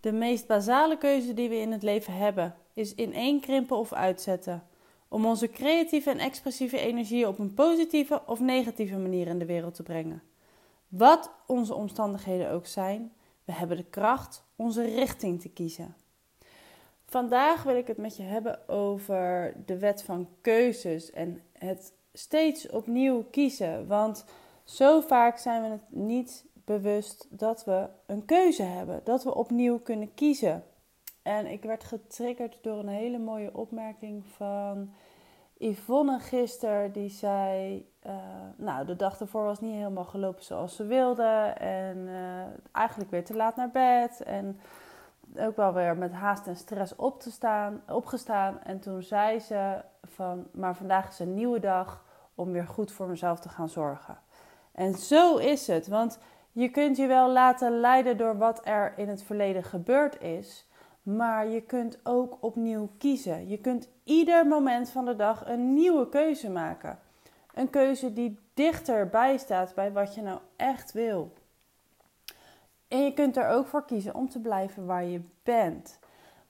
De meest basale keuze die we in het leven hebben is ineenkrimpen of uitzetten. Om onze creatieve en expressieve energie op een positieve of negatieve manier in de wereld te brengen. Wat onze omstandigheden ook zijn, we hebben de kracht onze richting te kiezen. Vandaag wil ik het met je hebben over de wet van keuzes en het steeds opnieuw kiezen. Want zo vaak zijn we het niet bewust dat we een keuze hebben, dat we opnieuw kunnen kiezen. En ik werd getriggerd door een hele mooie opmerking van Yvonne gisteren. Die zei, uh, nou de dag ervoor was niet helemaal gelopen zoals ze wilde. En uh, eigenlijk weer te laat naar bed. En ook wel weer met haast en stress op te staan, opgestaan. En toen zei ze van, maar vandaag is een nieuwe dag om weer goed voor mezelf te gaan zorgen. En zo is het, want je kunt je wel laten leiden door wat er in het verleden gebeurd is, maar je kunt ook opnieuw kiezen. Je kunt ieder moment van de dag een nieuwe keuze maken. Een keuze die dichterbij staat bij wat je nou echt wil. En je kunt er ook voor kiezen om te blijven waar je bent.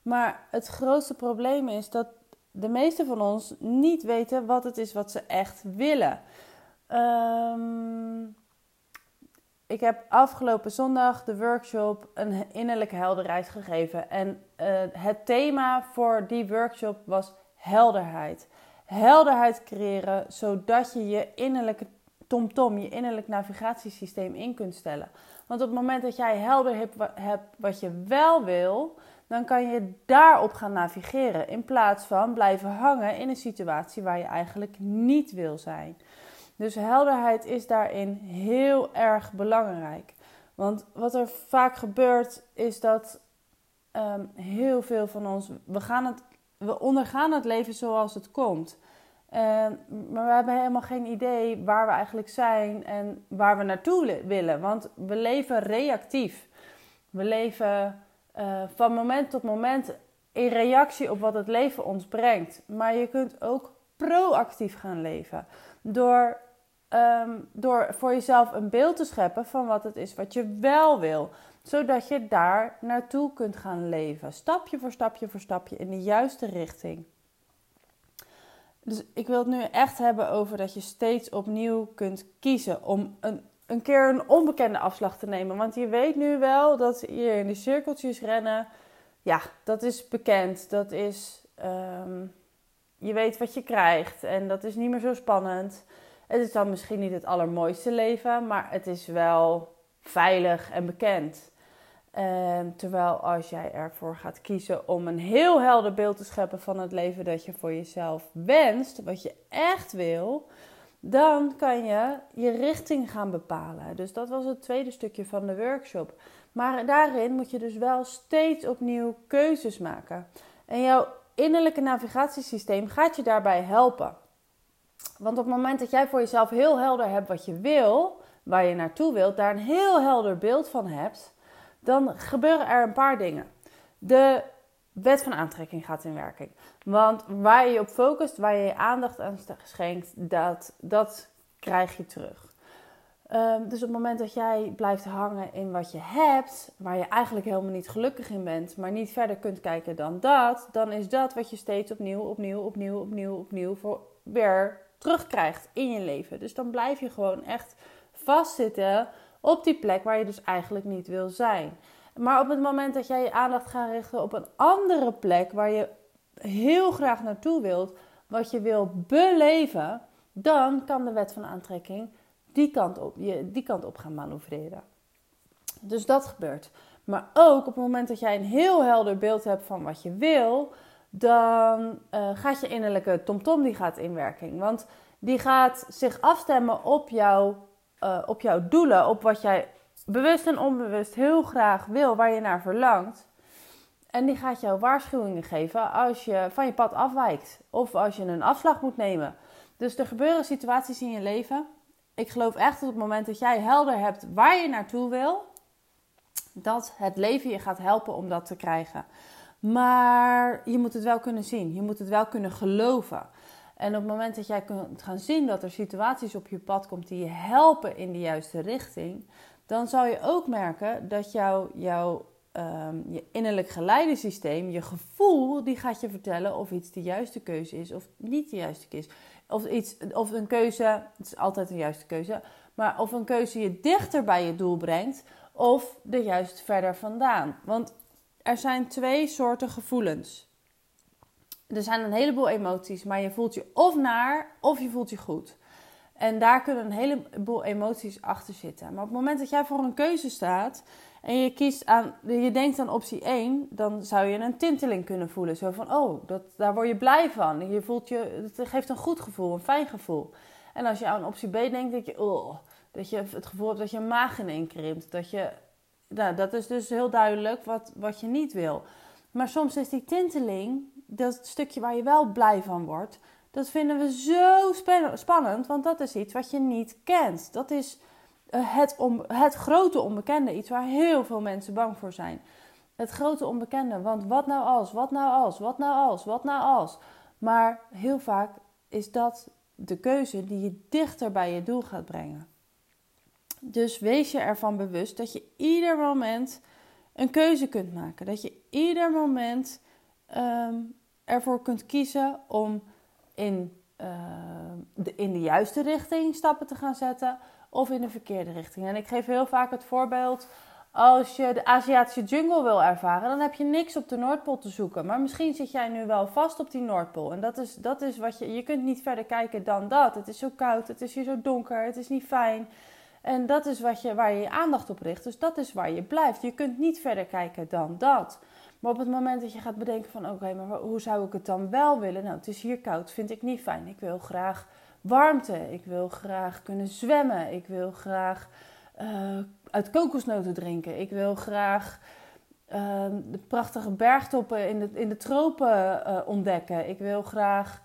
Maar het grootste probleem is dat de meeste van ons niet weten wat het is wat ze echt willen. Um, ik heb afgelopen zondag de workshop een innerlijke helderheid gegeven. En uh, het thema voor die workshop was helderheid. Helderheid creëren zodat je je innerlijke TomTom, je innerlijk navigatiesysteem in kunt stellen. Want op het moment dat jij helder hebt wat je wel wil, dan kan je daarop gaan navigeren. In plaats van blijven hangen in een situatie waar je eigenlijk niet wil zijn. Dus helderheid is daarin heel erg belangrijk. Want wat er vaak gebeurt is dat um, heel veel van ons, we, gaan het, we ondergaan het leven zoals het komt. Maar we hebben helemaal geen idee waar we eigenlijk zijn en waar we naartoe willen. Want we leven reactief. We leven uh, van moment tot moment in reactie op wat het leven ons brengt. Maar je kunt ook proactief gaan leven. Door um, door voor jezelf een beeld te scheppen van wat het is wat je wel wil. Zodat je daar naartoe kunt gaan leven. Stapje voor stapje voor stapje in de juiste richting. Dus ik wil het nu echt hebben over dat je steeds opnieuw kunt kiezen om een, een keer een onbekende afslag te nemen. Want je weet nu wel dat hier in de cirkeltjes rennen, ja, dat is bekend. Dat is, um, je weet wat je krijgt en dat is niet meer zo spannend. Het is dan misschien niet het allermooiste leven, maar het is wel veilig en bekend. En terwijl als jij ervoor gaat kiezen om een heel helder beeld te scheppen van het leven dat je voor jezelf wenst, wat je echt wil, dan kan je je richting gaan bepalen. Dus dat was het tweede stukje van de workshop. Maar daarin moet je dus wel steeds opnieuw keuzes maken. En jouw innerlijke navigatiesysteem gaat je daarbij helpen. Want op het moment dat jij voor jezelf heel helder hebt wat je wil, waar je naartoe wilt, daar een heel helder beeld van hebt, dan gebeuren er een paar dingen. De wet van aantrekking gaat in werking. Want waar je je op focust, waar je je aandacht aan schenkt, dat, dat krijg je terug. Um, dus op het moment dat jij blijft hangen in wat je hebt, waar je eigenlijk helemaal niet gelukkig in bent, maar niet verder kunt kijken dan dat, dan is dat wat je steeds opnieuw, opnieuw, opnieuw, opnieuw, opnieuw voor weer terugkrijgt in je leven. Dus dan blijf je gewoon echt vastzitten op die plek waar je dus eigenlijk niet wil zijn. Maar op het moment dat jij je aandacht gaat richten op een andere plek waar je heel graag naartoe wilt, wat je wil beleven, dan kan de wet van aantrekking die kant op, je, die kant op gaan manoeuvreren. Dus dat gebeurt. Maar ook op het moment dat jij een heel helder beeld hebt van wat je wil, dan uh, gaat je innerlijke tomtom die gaat in werking. Want die gaat zich afstemmen op, jou, uh, op jouw doelen, op wat jij bewust en onbewust heel graag wil, waar je naar verlangt. En die gaat jou waarschuwingen geven als je van je pad afwijkt of als je een afslag moet nemen. Dus er gebeuren situaties in je leven. Ik geloof echt dat op het moment dat jij helder hebt waar je naartoe wil, dat het leven je gaat helpen om dat te krijgen. Maar je moet het wel kunnen zien. Je moet het wel kunnen geloven. En op het moment dat jij kunt gaan zien dat er situaties op je pad komt die je helpen in de juiste richting, dan zal je ook merken dat jouw, jouw ehm, je innerlijk geleidensysteem, je gevoel, die gaat je vertellen of iets de juiste keuze is of niet de juiste keuze is. Of, iets, of een keuze, het is altijd een juiste keuze, maar of een keuze je dichter bij je doel brengt of er juist verder vandaan. Want er zijn twee soorten gevoelens. Er zijn een heleboel emoties, maar je voelt je of naar of je voelt je goed. En daar kunnen een heleboel emoties achter zitten. Maar op het moment dat jij voor een keuze staat en je kiest aan, je denkt aan optie 1, dan zou je een tinteling kunnen voelen. Zo van, oh, dat, daar word je blij van. Je voelt je, het geeft een goed gevoel, een fijn gevoel. En als je aan optie B denkt, denk je, oh, dat je het gevoel hebt dat je maag ineens Dat je, nou, dat is dus heel duidelijk wat, wat je niet wil. Maar soms is die tinteling, dat stukje waar je wel blij van wordt, dat vinden we zo spannend, want dat is iets wat je niet kent. Dat is eh, het, het grote onbekende, iets waar heel veel mensen bang voor zijn. Het grote onbekende, want wat nou als, wat nou als, wat nou als, wat nou als. Maar heel vaak is dat de keuze die je dichter bij je doel gaat brengen. Dus wees je ervan bewust dat je ieder moment een keuze kunt maken. Dat je ieder moment ehm, ervoor kunt kiezen om in, uh, de, in de juiste richting stappen te gaan zetten of in de verkeerde richting. En ik geef heel vaak het voorbeeld. Als je de Aziatische jungle wil ervaren, dan heb je niks op de Noordpool te zoeken. Maar misschien zit jij nu wel vast op die Noordpool. En dat is, dat is wat je. Je kunt niet verder kijken dan dat. Het is zo koud, het is hier zo donker, het is niet fijn. En dat is wat je, waar je je aandacht op richt. Dus dat is waar je blijft. Je kunt niet verder kijken dan dat. Maar op het moment dat je gaat bedenken van oké, maar hoe zou ik het dan wel willen? Nou, het is hier koud, vind ik niet fijn. Ik wil graag warmte. Ik wil graag kunnen zwemmen. Ik wil graag uh, uit kokosnoten drinken. Ik wil graag uh, de prachtige bergtoppen in de, in de tropen uh, ontdekken. Ik wil graag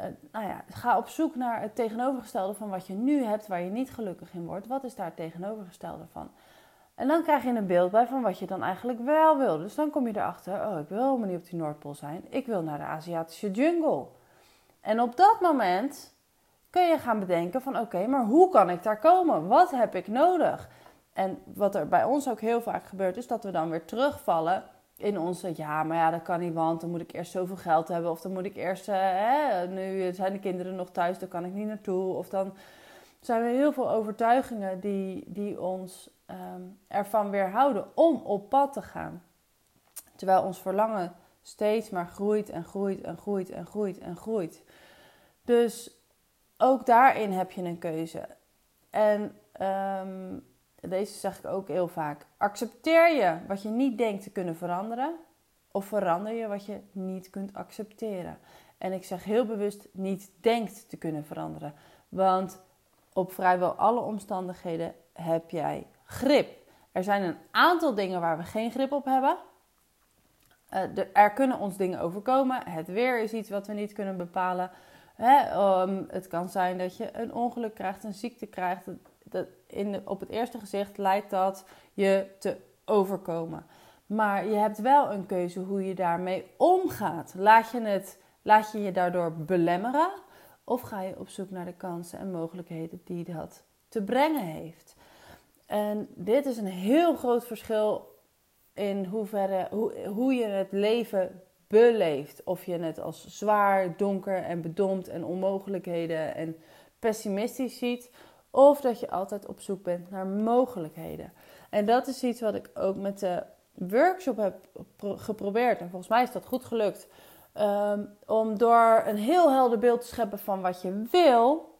uh, nou ja, ga op zoek naar het tegenovergestelde van wat je nu hebt, waar je niet gelukkig in wordt. Wat is daar het tegenovergestelde van? En dan krijg je een beeld bij van wat je dan eigenlijk wel wil. Dus dan kom je erachter, oh, ik wil helemaal niet op die Noordpool zijn. Ik wil naar de Aziatische jungle. En op dat moment kun je gaan bedenken van, oké, maar hoe kan ik daar komen? Wat heb ik nodig? En wat er bij ons ook heel vaak gebeurt, is dat we dan weer terugvallen in onze, ja, maar ja, dat kan niet, want dan moet ik eerst zoveel geld hebben. Of dan moet ik eerst, hè, nu zijn de kinderen nog thuis, dan kan ik niet naartoe. Of dan zijn er heel veel overtuigingen die, die ons um, ervan weerhouden om op pad te gaan. Terwijl ons verlangen steeds maar groeit en groeit en groeit en groeit en groeit. Dus ook daarin heb je een keuze. En um, deze zeg ik ook heel vaak. Accepteer je wat je niet denkt te kunnen veranderen, of verander je wat je niet kunt accepteren. En ik zeg heel bewust niet denkt te kunnen veranderen, want op vrijwel alle omstandigheden heb jij grip. Er zijn een aantal dingen waar we geen grip op hebben. Uh, er kunnen ons dingen overkomen. Het weer is iets wat we niet kunnen bepalen. Het kan zijn dat je een ongeluk krijgt, een ziekte krijgt dat in, op het eerste gezicht lijkt dat je te overkomen. Maar je hebt wel een keuze hoe je daarmee omgaat. Laat je, het, laat je je daardoor belemmeren of ga je op zoek naar de kansen en mogelijkheden die dat te brengen heeft? En dit is een heel groot verschil in hoeverre, hoe, hoe je het leven beleeft. Of je het als zwaar, donker en bedompt en onmogelijkheden en pessimistisch ziet of dat je altijd op zoek bent naar mogelijkheden. En dat is iets wat ik ook met de workshop heb geprobeerd. En volgens mij is dat goed gelukt. Um, om door een heel helder beeld te scheppen van wat je wil.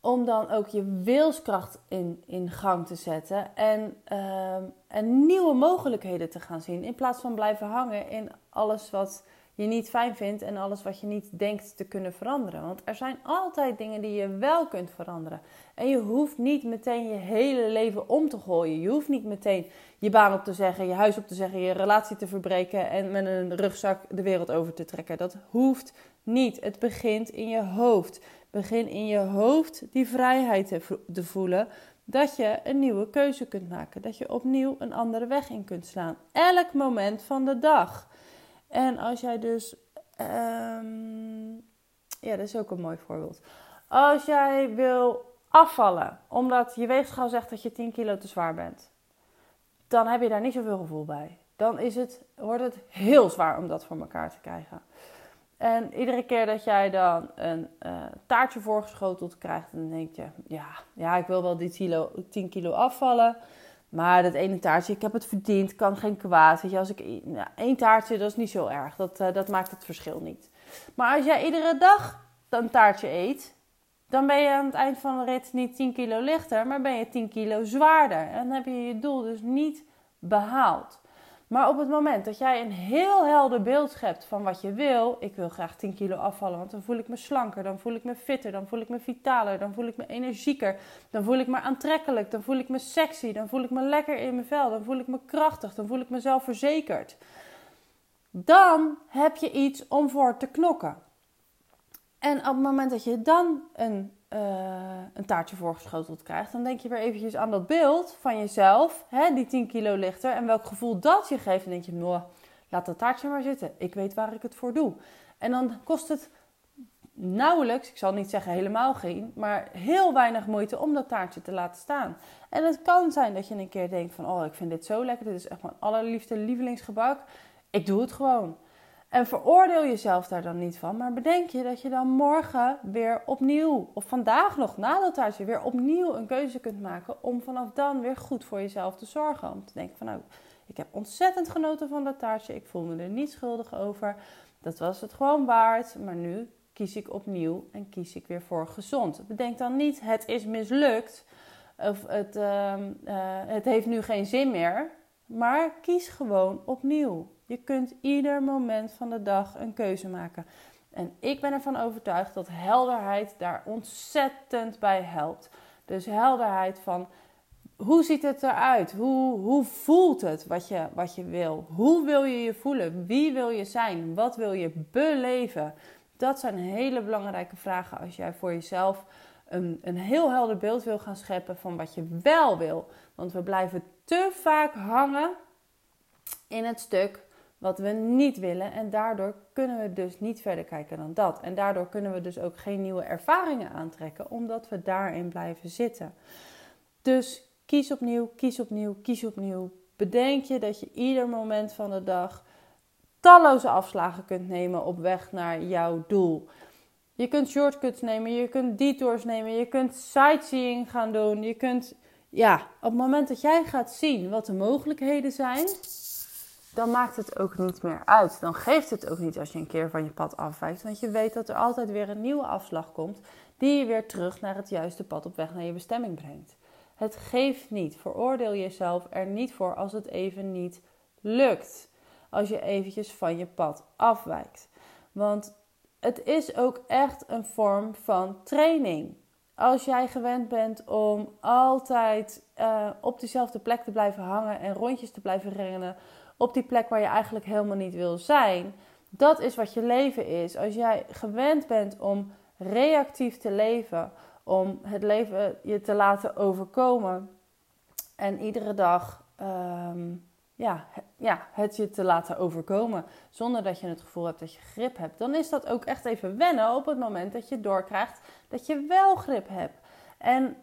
Om dan ook je wilskracht in, in gang te zetten. En, um, en nieuwe mogelijkheden te gaan zien. In plaats van blijven hangen in alles wat je niet fijn vindt en alles wat je niet denkt te kunnen veranderen. Want er zijn altijd dingen die je wel kunt veranderen. En je hoeft niet meteen je hele leven om te gooien. Je hoeft niet meteen je baan op te zeggen, je huis op te zeggen, je relatie te verbreken en met een rugzak de wereld over te trekken. Dat hoeft niet. Het begint in je hoofd. Begin in je hoofd die vrijheid te, voelen dat je een nieuwe keuze kunt maken. Dat je opnieuw een andere weg in kunt slaan. Elk moment van de dag. En als jij dus. Um, ja, dat is ook een mooi voorbeeld. Als jij wil afvallen, omdat je weegschaal zegt dat je 10 kilo te zwaar bent. dan heb je daar niet zoveel gevoel bij. Dan is het, wordt het heel zwaar om dat voor elkaar te krijgen. En iedere keer dat jij dan een uh, taartje voorgeschoteld krijgt, dan denk je: ja, ja, ik wil wel die kilo, 10 kilo afvallen. Maar dat ene taartje, ik heb het verdiend, kan geen kwaad. Weet je, als ik nou, één taartje, dat is niet zo erg. Dat, uh, dat maakt het verschil niet. Maar als jij iedere dag een taartje eet, dan ben je aan het eind van de rit niet 10 kilo lichter, maar ben je 10 kilo zwaarder. En dan heb je je doel dus niet behaald. Maar op het moment dat jij een heel helder beeld schept van wat je wil, ik wil graag 10 kilo afvallen, want dan voel ik me slanker, dan voel ik me fitter, dan voel ik me vitaler, dan voel ik me energieker, dan voel ik me aantrekkelijk, dan voel ik me sexy, dan voel ik me lekker in mijn vel, dan voel ik me krachtig, dan voel ik me zelfverzekerd. Dan heb je iets om voor te knokken. En op het moment dat je dan een, uh, een taartje voorgeschoteld krijgt, dan denk je weer eventjes aan dat beeld van jezelf, hè, die 10 kilo lichter, en welk gevoel dat je geeft. En denk je, nou, laat dat taartje maar zitten. Ik weet waar ik het voor doe. En dan kost het nauwelijks, ik zal niet zeggen helemaal geen, maar heel weinig moeite om dat taartje te laten staan. En het kan zijn dat je een keer denkt van, oh, ik vind dit zo lekker, dit is echt mijn allerliefste lievelingsgebak. Ik doe het gewoon. En veroordeel jezelf daar dan niet van, maar bedenk je dat je dan morgen weer opnieuw, of vandaag nog na dat taartje, weer opnieuw een keuze kunt maken om vanaf dan weer goed voor jezelf te zorgen. Om te denken van nou, ik heb ontzettend genoten van dat taartje, ik voel me er niet schuldig over. Dat was het gewoon waard, maar nu kies ik opnieuw en kies ik weer voor gezond. Bedenk dan niet, het is mislukt of het, uh, uh, het heeft nu geen zin meer, maar kies gewoon opnieuw. Je kunt ieder moment van de dag een keuze maken. En ik ben ervan overtuigd dat helderheid daar ontzettend bij helpt. Dus helderheid van hoe ziet het eruit? Hoe, hoe voelt het wat je, wat je wil? Hoe wil je je voelen? Wie wil je zijn? Wat wil je beleven? Dat zijn hele belangrijke vragen als jij voor jezelf een, een heel helder beeld wil gaan scheppen van wat je wel wil. Want we blijven te vaak hangen in het stuk wat we niet willen. En daardoor kunnen we dus niet verder kijken dan dat. En daardoor kunnen we dus ook geen nieuwe ervaringen aantrekken, omdat we daarin blijven zitten. Dus kies opnieuw, kies opnieuw, kies opnieuw. Bedenk je dat je ieder moment van de dag talloze afslagen kunt nemen op weg naar jouw doel. Je kunt shortcuts nemen, je kunt detours nemen, je kunt sightseeing gaan doen. Je kunt, ja, op het moment dat jij gaat zien wat de mogelijkheden zijn, dan maakt het ook niet meer uit. Dan geeft het ook niet als je een keer van je pad afwijkt. Want je weet dat er altijd weer een nieuwe afslag komt die je weer terug naar het juiste pad op weg naar je bestemming brengt. Het geeft niet. Veroordeel jezelf er niet voor als het even niet lukt. Als je eventjes van je pad afwijkt. Want het is ook echt een vorm van training. Als jij gewend bent om altijd uh, op dezelfde plek te blijven hangen en rondjes te blijven rennen, op die plek waar je eigenlijk helemaal niet wil zijn. Dat is wat je leven is. Als jij gewend bent om reactief te leven, om het leven je te laten overkomen en iedere dag ehm, ja, ja, het je te laten overkomen zonder dat je het gevoel hebt dat je grip hebt, dan is dat ook echt even wennen op het moment dat je doorkrijgt dat je wel grip hebt. En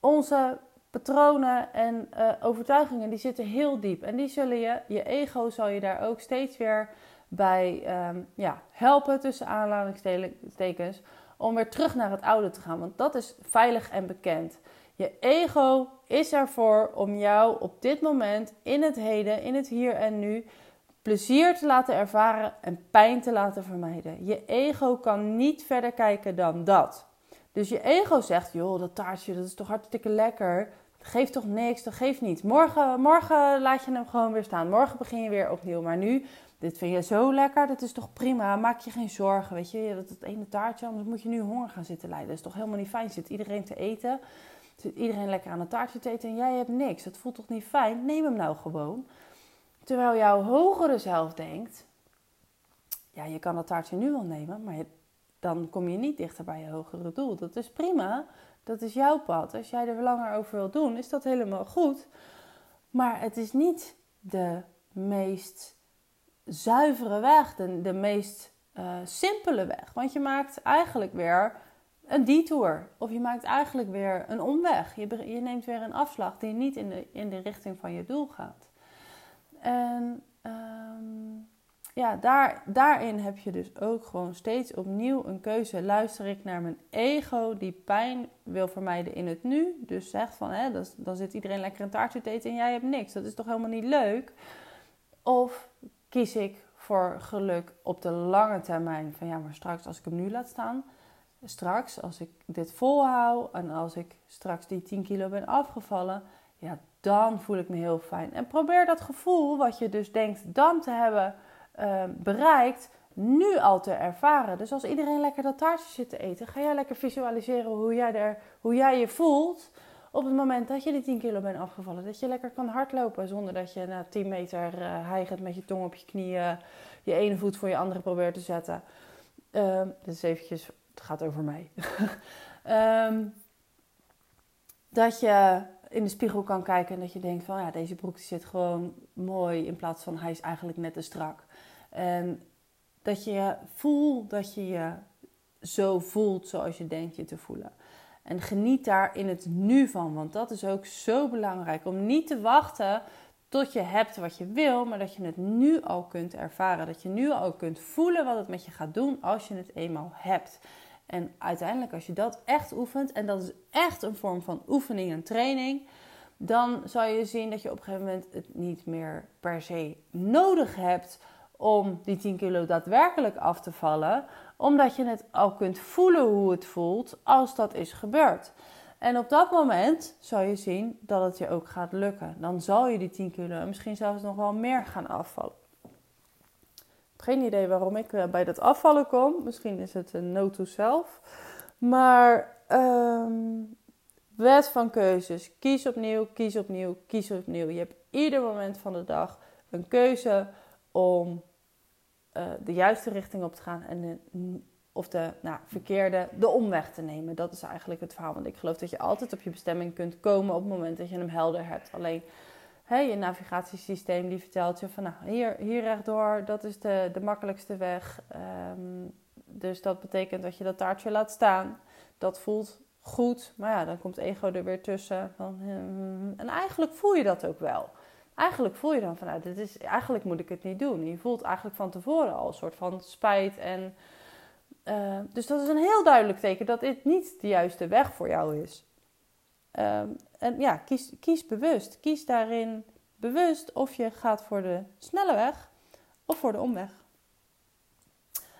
onze patronen en uh, overtuigingen die zitten heel diep. En die zullen je, je ego zal je daar ook steeds weer bij um, ja, helpen tussen aanhalingstekens. Om weer terug naar het oude te gaan. Want dat is veilig en bekend. Je ego is ervoor om jou op dit moment, in het heden, in het hier en nu, plezier te laten ervaren en pijn te laten vermijden. Je ego kan niet verder kijken dan dat. Dus je ego zegt, joh, dat taartje, dat is toch hartstikke lekker geeft toch niks, dat geeft niet. Morgen, morgen laat je hem gewoon weer staan. Morgen begin je weer opnieuw. Maar nu, dit vind je zo lekker, dat is toch prima. Maak je geen zorgen, weet je. Dat het ene taartje, anders moet je nu honger gaan zitten lijden. Dat is toch helemaal niet fijn. Zit iedereen te eten, zit iedereen lekker aan het taartje te eten en jij hebt niks. Dat voelt toch niet fijn? Neem hem nou gewoon. Terwijl jouw hogere zelf denkt, ja, je kan dat taartje nu wel nemen, maar dan kom je niet dichter bij je hogere doel. Dat is prima. Dat is jouw pad. Als jij er langer over wilt doen, is dat helemaal goed. Maar het is niet de meest zuivere weg, de, de meest uh, simpele weg. Want je maakt eigenlijk weer een detour. Of je maakt eigenlijk weer een omweg. Je, je neemt weer een afslag die niet in de, in de richting van je doel gaat. En ehm, ja, daar, daarin heb je dus ook gewoon steeds opnieuw een keuze. Luister ik naar mijn ego die pijn wil vermijden in het nu. Dus zegt van, hè, dan, dan zit iedereen lekker een taartje te eten en jij hebt niks. Dat is toch helemaal niet leuk? Of kies ik voor geluk op de lange termijn. Van ja, maar straks als ik hem nu laat staan. Straks als ik dit volhoud en als ik straks die 10 kilo ben afgevallen. Ja, dan voel ik me heel fijn. En probeer dat gevoel wat je dus denkt dan te hebben Ehm, bereikt, nu al te ervaren. Dus als iedereen lekker dat taartje zit te eten, ga jij lekker visualiseren hoe jij, er, hoe jij je voelt op het moment dat je die 10 kilo bent afgevallen. Dat je lekker kan hardlopen zonder dat je na 10 meter uh, hijgend met je tong op je knieën je ene voet voor je andere probeert te zetten. Um, dit is eventjes, het gaat over mij. um, dat je in de spiegel kan kijken en dat je denkt van ja, deze broek zit gewoon mooi in plaats van hij is eigenlijk net te strak. En dat je voelt dat je je zo voelt zoals je denkt je te voelen. En geniet daar in het nu van, want dat is ook zo belangrijk. Om niet te wachten tot je hebt wat je wil, maar dat je het nu al kunt ervaren. Dat je nu al kunt voelen wat het met je gaat doen als je het eenmaal hebt. En uiteindelijk, als je dat echt oefent, en dat is echt een vorm van oefening en training, dan zal je zien dat je op een gegeven moment het niet meer per se nodig hebt om die 10 kilo daadwerkelijk af te vallen, omdat je het al kunt voelen hoe het voelt als dat is gebeurd. En op dat moment zal je zien dat het je ook gaat lukken. Dan zal je die 10 kilo en misschien zelfs nog wel meer gaan afvallen. Geen idee waarom ik eh, bij dat afvallen kom. Misschien is het een no to self. Maar um, wet van keuzes. Kies opnieuw, kies opnieuw, kies opnieuw. Je hebt ieder moment van de dag een keuze om uh, de juiste richting op te gaan en of de nou, verkeerde, de omweg te nemen. Dat is eigenlijk het verhaal. Want ik geloof dat je altijd op je bestemming kunt komen op het moment dat je hem helder hebt. Alleen hè, je navigatiesysteem die vertelt je van nou, hier, hier rechtdoor, dat is de, de makkelijkste weg. Um, dus dat betekent dat je dat taartje laat staan. Dat voelt goed, maar ja, dan komt ego er weer tussen. Van, hmm, en eigenlijk voel je dat ook wel eigenlijk voel je dan van, nou, dit is, eigenlijk moet ik het niet doen. Je voelt eigenlijk van tevoren al een soort van spijt. En, uh, dus dat is een heel duidelijk teken dat dit niet de juiste weg voor jou is. Uh, en ja, kies, kies bewust. Kies daarin bewust of je gaat voor de snelle weg of voor de omweg.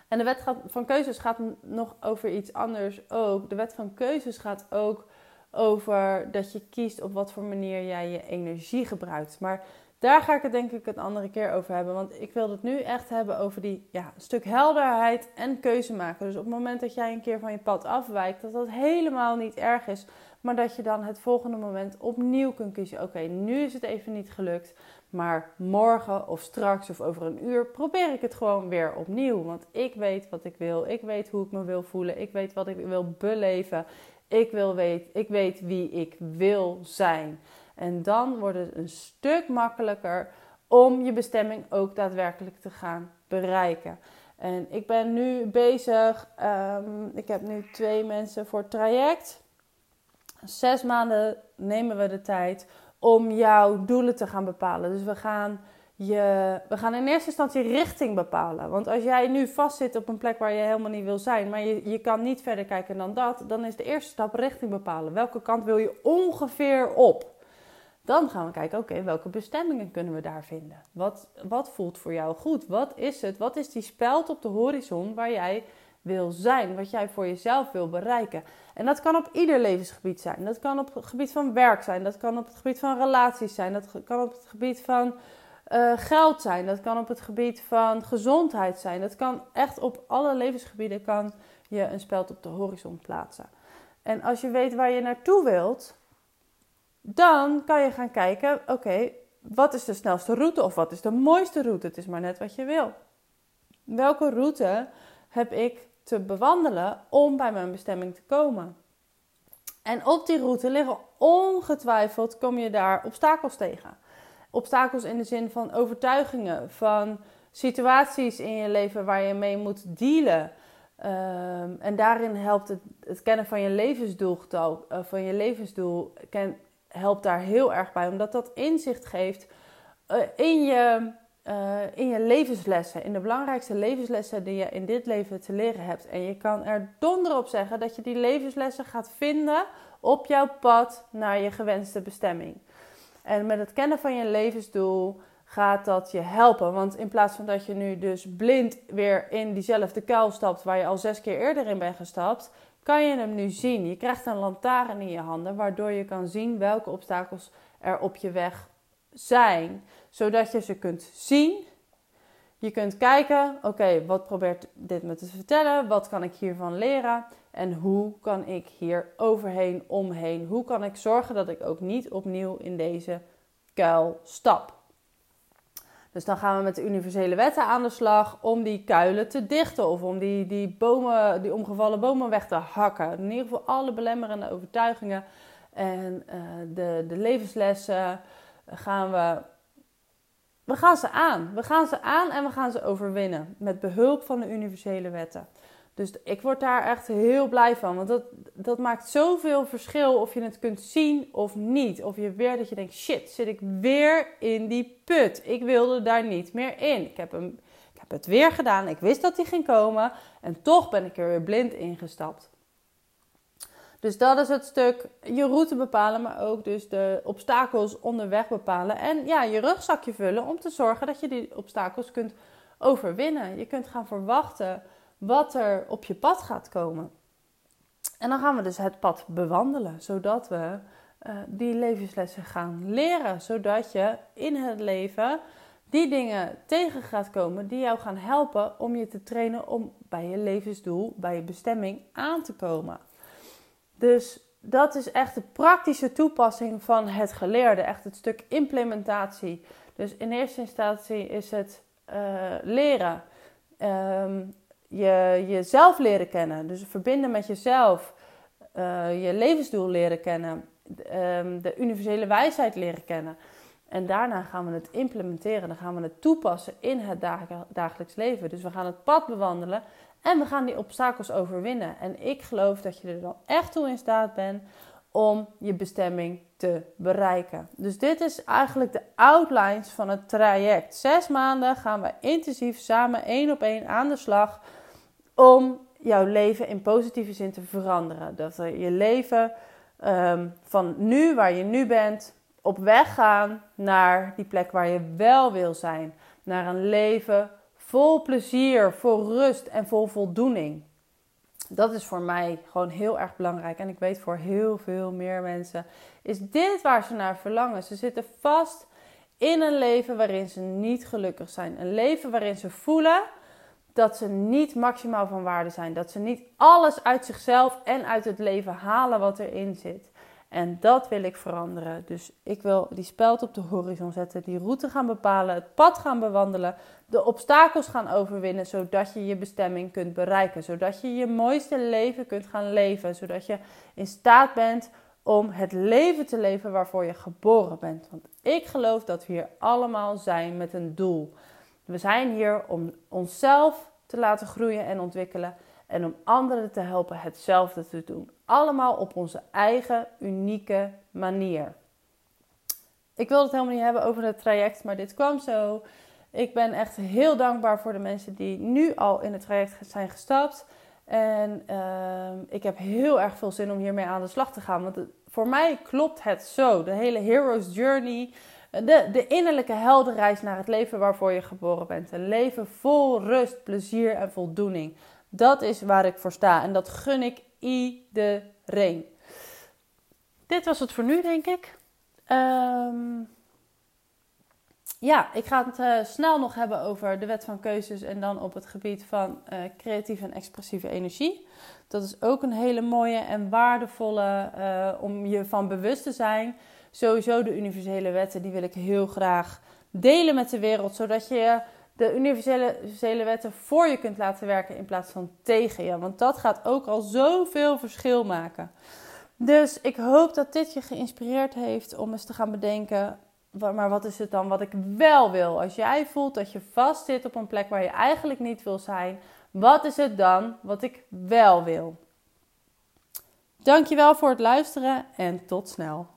En de wet van keuzes gaat nog over iets anders ook. De wet van keuzes gaat ook over dat je kiest op wat voor manier jij je energie gebruikt. Maar daar ga ik het denk ik een andere keer over hebben. Want ik wil het nu echt hebben over die ja, stuk helderheid en keuze maken. Dus op het moment dat jij een keer van je pad afwijkt, dat dat helemaal niet erg is. Maar dat je dan het volgende moment opnieuw kunt kiezen. Oké, nu is het even niet gelukt. Maar morgen of straks of over een uur probeer ik het gewoon weer opnieuw. Want ik weet wat ik wil. Ik weet hoe ik me wil voelen. Ik weet wat ik wil beleven. Ik, wil weet, ik weet wie ik wil zijn. En dan wordt het een stuk makkelijker om je bestemming ook daadwerkelijk te gaan bereiken. En ik ben nu bezig. Um, ik heb nu twee mensen voor het traject. Zes maanden nemen we de tijd om jouw doelen te gaan bepalen. Dus we gaan je, we gaan in eerste instantie richting bepalen. Want als jij nu vastzit op een plek waar je helemaal niet wil zijn, maar je, je kan niet verder kijken dan dat, dan is de eerste stap richting bepalen. Welke kant wil je ongeveer op? Dan gaan we kijken, oké, welke bestemmingen kunnen we daar vinden? Wat, wat voelt voor jou goed? Wat is het? Wat is die speld op de horizon waar jij wil zijn? Wat jij voor jezelf wil bereiken? En dat kan op ieder levensgebied zijn. Dat kan op het gebied van werk zijn. Dat kan op het gebied van relaties zijn. Dat kan op het gebied van uh, geld zijn. Dat kan op het gebied van gezondheid zijn. Dat kan echt op alle levensgebieden kan je een speld op de horizon plaatsen. En als je weet waar je naartoe wilt, dan kan je gaan kijken: oké, wat is de snelste route of wat is de mooiste route? Het is maar net wat je wil. Welke route heb ik te bewandelen om bij mijn bestemming te komen? En op die route liggen ongetwijfeld kom je daar obstakels tegen. Obstakels in de zin van overtuigingen, van situaties in je leven waar je mee moet dealen. Ehm, en daarin helpt het, het kennen van je levensdoel, uh, van je levensdoel helpt daar heel erg bij. Omdat dat inzicht geeft uh, in, je, uh, in je levenslessen. In de belangrijkste levenslessen die je in dit leven te leren hebt. En je kan er donder op zeggen dat je die levenslessen gaat vinden op jouw pad naar je gewenste bestemming. En met het kennen van je levensdoel gaat dat je helpen. Want in plaats van dat je nu dus blind weer in diezelfde kuil stapt waar je al zes keer eerder in bent gestapt, kan je hem nu zien. Je krijgt een lantaarn in je handen, waardoor je kan zien welke obstakels er op je weg zijn. Zodat je ze kunt zien. Je kunt kijken, oké, wat probeert dit me te vertellen? Wat kan ik hiervan leren? En hoe kan ik hier overheen, omheen? Hoe kan ik zorgen dat ik ook niet opnieuw in deze kuil stap? Dus dan gaan we met de universele wetten aan de slag om die kuilen te dichten of om die, die, bomen, die omgevallen bomen weg te hakken. In ieder geval alle belemmerende overtuigingen en uh, de, de levenslessen gaan we. We gaan ze aan. We gaan ze aan en we gaan ze overwinnen met behulp van de universele wetten. Dus ik word daar echt heel blij van. Want dat, dat maakt zoveel verschil of je het kunt zien of niet. Of je weer dat je denkt, shit, zit ik weer in die put. Ik wilde daar niet meer in. Ik heb, hem, ik heb het weer gedaan. Ik wist dat hij ging komen. En toch ben ik er weer blind ingestapt. Dus dat is het stuk je route bepalen, maar ook dus de obstakels onderweg bepalen. En ja, je rugzakje vullen om te zorgen dat je die obstakels kunt overwinnen. Je kunt gaan verwachten wat er op je pad gaat komen. En dan gaan we dus het pad bewandelen, zodat we uh, die levenslessen gaan leren. Zodat je in het leven die dingen tegen gaat komen die jou gaan helpen om je te trainen om bij je levensdoel, bij je bestemming aan te komen. Dus dat is echt de praktische toepassing van het geleerde, echt het stuk implementatie. Dus in eerste instantie is het uh, leren. Um, je jezelf leren kennen. Dus verbinden met jezelf. Uh, je levensdoel leren kennen. Um, de universele wijsheid leren kennen. En daarna gaan we het implementeren. Dan gaan we het toepassen in het dagelijks leven. Dus we gaan het pad bewandelen. En we gaan die obstakels overwinnen. En ik geloof dat je er dan echt toe in staat bent om je bestemming te bereiken. Dus dit is eigenlijk de outlines van het traject. Zes maanden gaan we intensief samen één op één aan de slag om jouw leven in positieve zin te veranderen. Dat we je leven um, van nu, waar je nu bent, op weg gaan naar die plek waar je wel wil zijn. Naar een leven vol plezier, vol rust en vol voldoening. Dat is voor mij gewoon heel erg belangrijk. En ik weet voor heel veel meer mensen is dit waar ze naar verlangen. Ze zitten vast in een leven waarin ze niet gelukkig zijn. Een leven waarin ze voelen dat ze niet maximaal van waarde zijn. Dat ze niet alles uit zichzelf en uit het leven halen wat erin zit. En dat wil ik veranderen. Dus ik wil die speld op de horizon zetten, die route gaan bepalen, het pad gaan bewandelen, de obstakels gaan overwinnen, zodat je je bestemming kunt bereiken. Zodat je je mooiste leven kunt gaan leven. Zodat je in staat bent om het leven te leven waarvoor je geboren bent. Want ik geloof dat we hier allemaal zijn met een doel. We zijn hier om onszelf te laten groeien en ontwikkelen en om anderen te helpen hetzelfde te doen. Allemaal op onze eigen unieke manier. Ik wilde het helemaal niet hebben over het traject, maar dit kwam zo. Ik ben echt heel dankbaar voor de mensen die nu al in het traject zijn gestapt. En uh, ik heb heel erg veel zin om hiermee aan de slag te gaan. Want voor mij klopt het zo. De hele Hero's Journey de, de innerlijke heldenreis naar het leven waarvoor je geboren bent. Een leven vol rust, plezier en voldoening. Dat is waar ik voor sta en dat gun ik iedereen. Dit was het voor nu, denk ik. Um, ja, ik ga het uh, snel nog hebben over de wet van keuzes en dan op het gebied van uh, creatieve en expressieve energie. Dat is ook een hele mooie en waardevolle uh, om je van bewust te zijn sowieso de universele wetten, die wil ik heel graag delen met de wereld. Zodat je de universele, wetten voor je kunt laten werken in plaats van tegen je. Want dat gaat ook al zoveel verschil maken. Dus ik hoop dat dit je geïnspireerd heeft om eens te gaan bedenken. Maar wat is het dan wat ik wel wil? Als jij voelt dat je vast zit op een plek waar je eigenlijk niet wil zijn, Wat is het dan wat ik wel wil? Dankjewel voor het luisteren en tot snel.